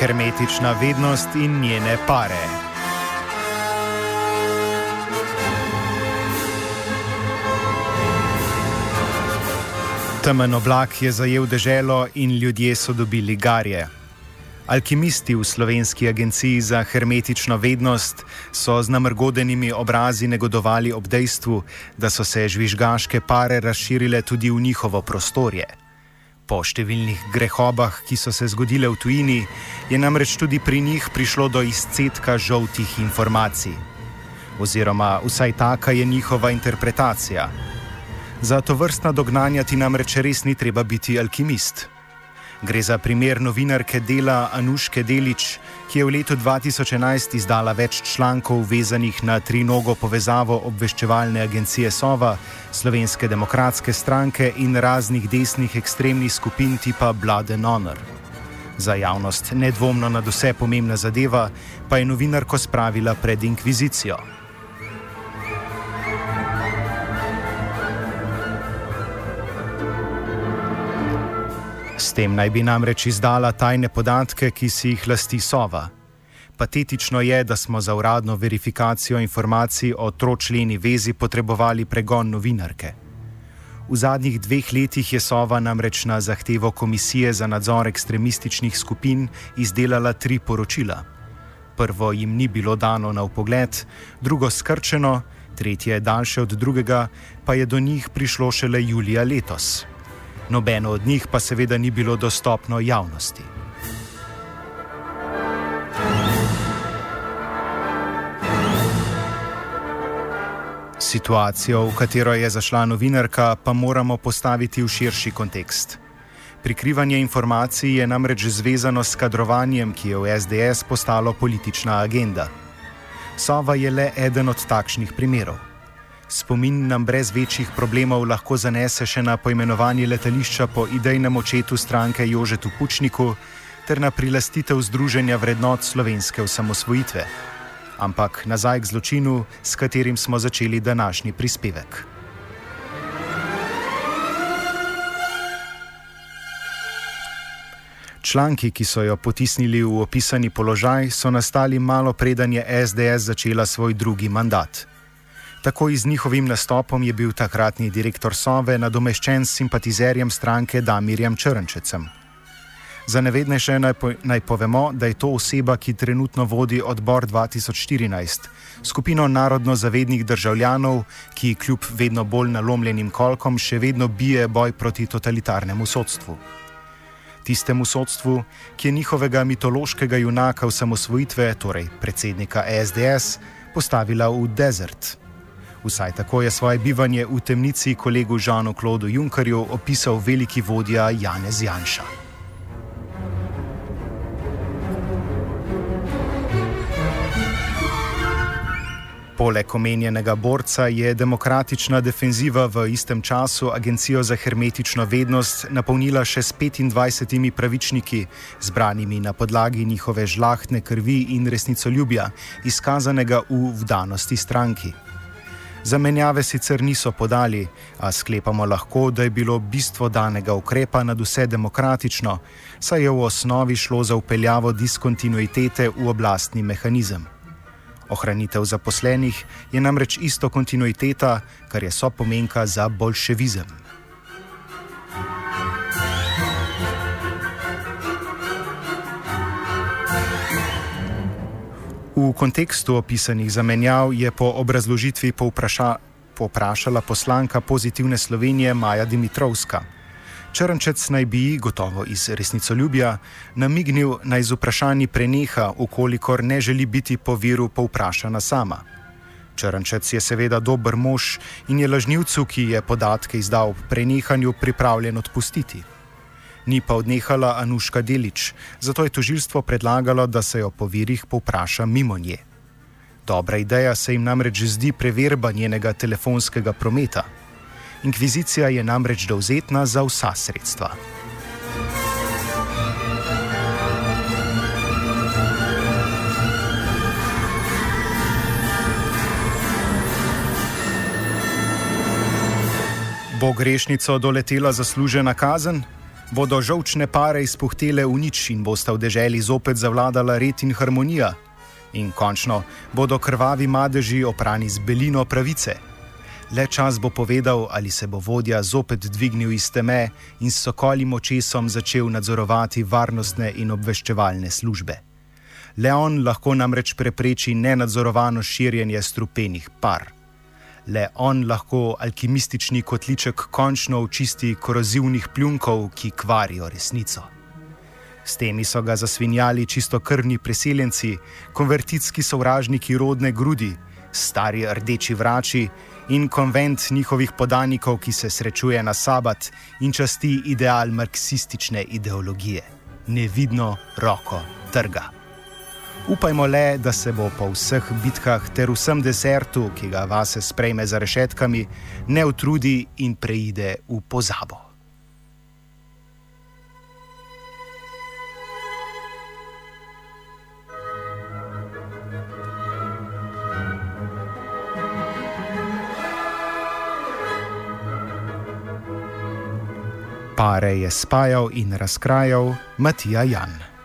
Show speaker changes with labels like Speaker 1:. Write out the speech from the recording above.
Speaker 1: Hermetična vednost in njene pare. Temen oblak je zajel deželo in ljudje so dobili garje. Alkimisti v slovenski agenciji za hermetično vednost so z namrgodenimi obrazi negodovali ob dejstvu, da so se žvižgaške pare razširile tudi v njihovo prostorje. Po številnih grehobah, ki so se zgodile v tujini, je namreč tudi pri njih prišlo do izcetka žoltih informacij. Oziroma, vsaj taka je njihova interpretacija. Za to vrstna dognanja ti namreč res ni treba biti alkimist. Gre za primer novinarke dela Anuške Delič, ki je v letu 2011 izdala več člankov vezanih na trinogo povezavo obveščevalne agencije Sova, Slovenske demokratske stranke in raznih desnih ekstremnih skupin tipa Blood and Honor. Za javnost nedvomno nad vse pomembna zadeva pa je novinarko spravila pred inkvizicijo. S tem naj bi namreč izdala tajne podatke, ki si jih lasti Sova. Patetično je, da smo za uradno verifikacijo informacij o tročleni vezi potrebovali pregon novinarke. V zadnjih dveh letih je Sova namreč na zahtevo Komisije za nadzor ekstremističnih skupin izdelala tri poročila. Prvo jim ni bilo dano na upogled, drugo skrčeno, tretje daljše od drugega, pa je do njih prišlo šele julija letos nobeno od njih pa seveda ni bilo dostopno javnosti. Situacijo, v katero je zašla novinarka, pa moramo postaviti v širši kontekst. Prikrivanje informacij je namreč zvezano s kadrovanjem, ki je v SDS postalo politična agenda. Sova je le eden od takšnih primerov. Spomin nam brez večjih problemov lahko zanese še na poimenovanje letališča po idejnem očetu stranke Jožetu Pučniku ter na prilastitev Združenja vrednot slovenske osamosvojitve. Ampak nazaj k zločinu, s katerim smo začeli današnji prispevek. Članki, ki so jo potisnili v opisani položaj, so nastali malo preden je SDS začela svoj drugi mandat. Takoj z njihovim nastopom je bil takratni direktor Sove nadomeščen s simpatizerjem stranke Damirjem Črnčecem. Za nevednejše naj, po, naj povemo, da je to oseba, ki trenutno vodi odbor 2014, skupino narodno zavednih državljanov, ki kljub vedno bolj nalomljenim kolkom še vedno bije boj proti totalitarnemu sodstvu. Tistemu sodstvu, ki je njihovega mitološkega junaka osamosvojitve, torej predsednika SDS, postavila v desert. Vsaj tako je svoje bivanje v temnici kolegu Žanu Klodu Junkerju opisal veliki vodja Janez Janša. Poleg omenjenega borca je demokratična defenziva v istem času Agencijo za hermetično vednost napolnila še s 25 pravičniki, zbranimi na podlagi njihove žlahtne krvi in resnicoljubja, izkazanega v vdanosti stranki. Zamenjave sicer niso podali, a sklepamo lahko, da je bilo bistvo danega ukrepa nad vse demokratično, saj je v osnovi šlo za upeljavo diskontinuitete v oblastni mehanizem. Ohranitev zaposlenih je namreč isto kontinuiteta, kar je sopomenka za bolševizem. V kontekstu opisanih zamenjav je po obrazložitvi povpraša, poprašala poslanka pozitivne Slovenije Maja Dimitrovska. Črnčec naj bi, gotovo iz resnicoljubja, namignil naj z vprašanji preneha, ukolikor ne želi biti po viru povprašana sama. Črnčec je seveda dober mož in je lažnivcu, ki je podatke izdal ob prenehanju, pripravljen odpustiti. Ni pa odnehala Anuška Delič, zato je tožilstvo predlagalo, da se jo po virih povpraša mimo nje. Dobra ideja se jim namreč zdi preverba njenega telefonskega prometa. Inkvizicija je namreč dovzetna za vsa sredstva. Bo grešnico doletela zaslužena kazen? Bodo žolčne pare izpuhtele v nič in bosta v deželi zopet zavladala red in harmonija? In končno bodo krvavi madeži oprani z belino pravice? Le čas bo povedal, ali se bo vodja zopet dvignil iz teme in s sokolim očesom začel nadzorovati varnostne in obveščevalne službe. Leon lahko namreč prepreči nenadzorovano širjenje strupenih par. Le on lahko alkimistični kotliček končno očisti korozivnih pljunkov, ki kvarijo resnico. S temi so ga zasvinjali čistokrvni preseljenci, konvertitski sovražniki rodne grudi, stari rdeči vrači in konvent njihovih podanikov, ki se srečuje na sabat in časti ideal marksistične ideologije. Nevidno roko trga. Upajmo le, da se bo po vseh bitkah ter vsem desertu, ki ga vase sprejme za rešetkami, ne utrudi in preide v pozabo. Pare je spajal in razkrajal Matija Jan.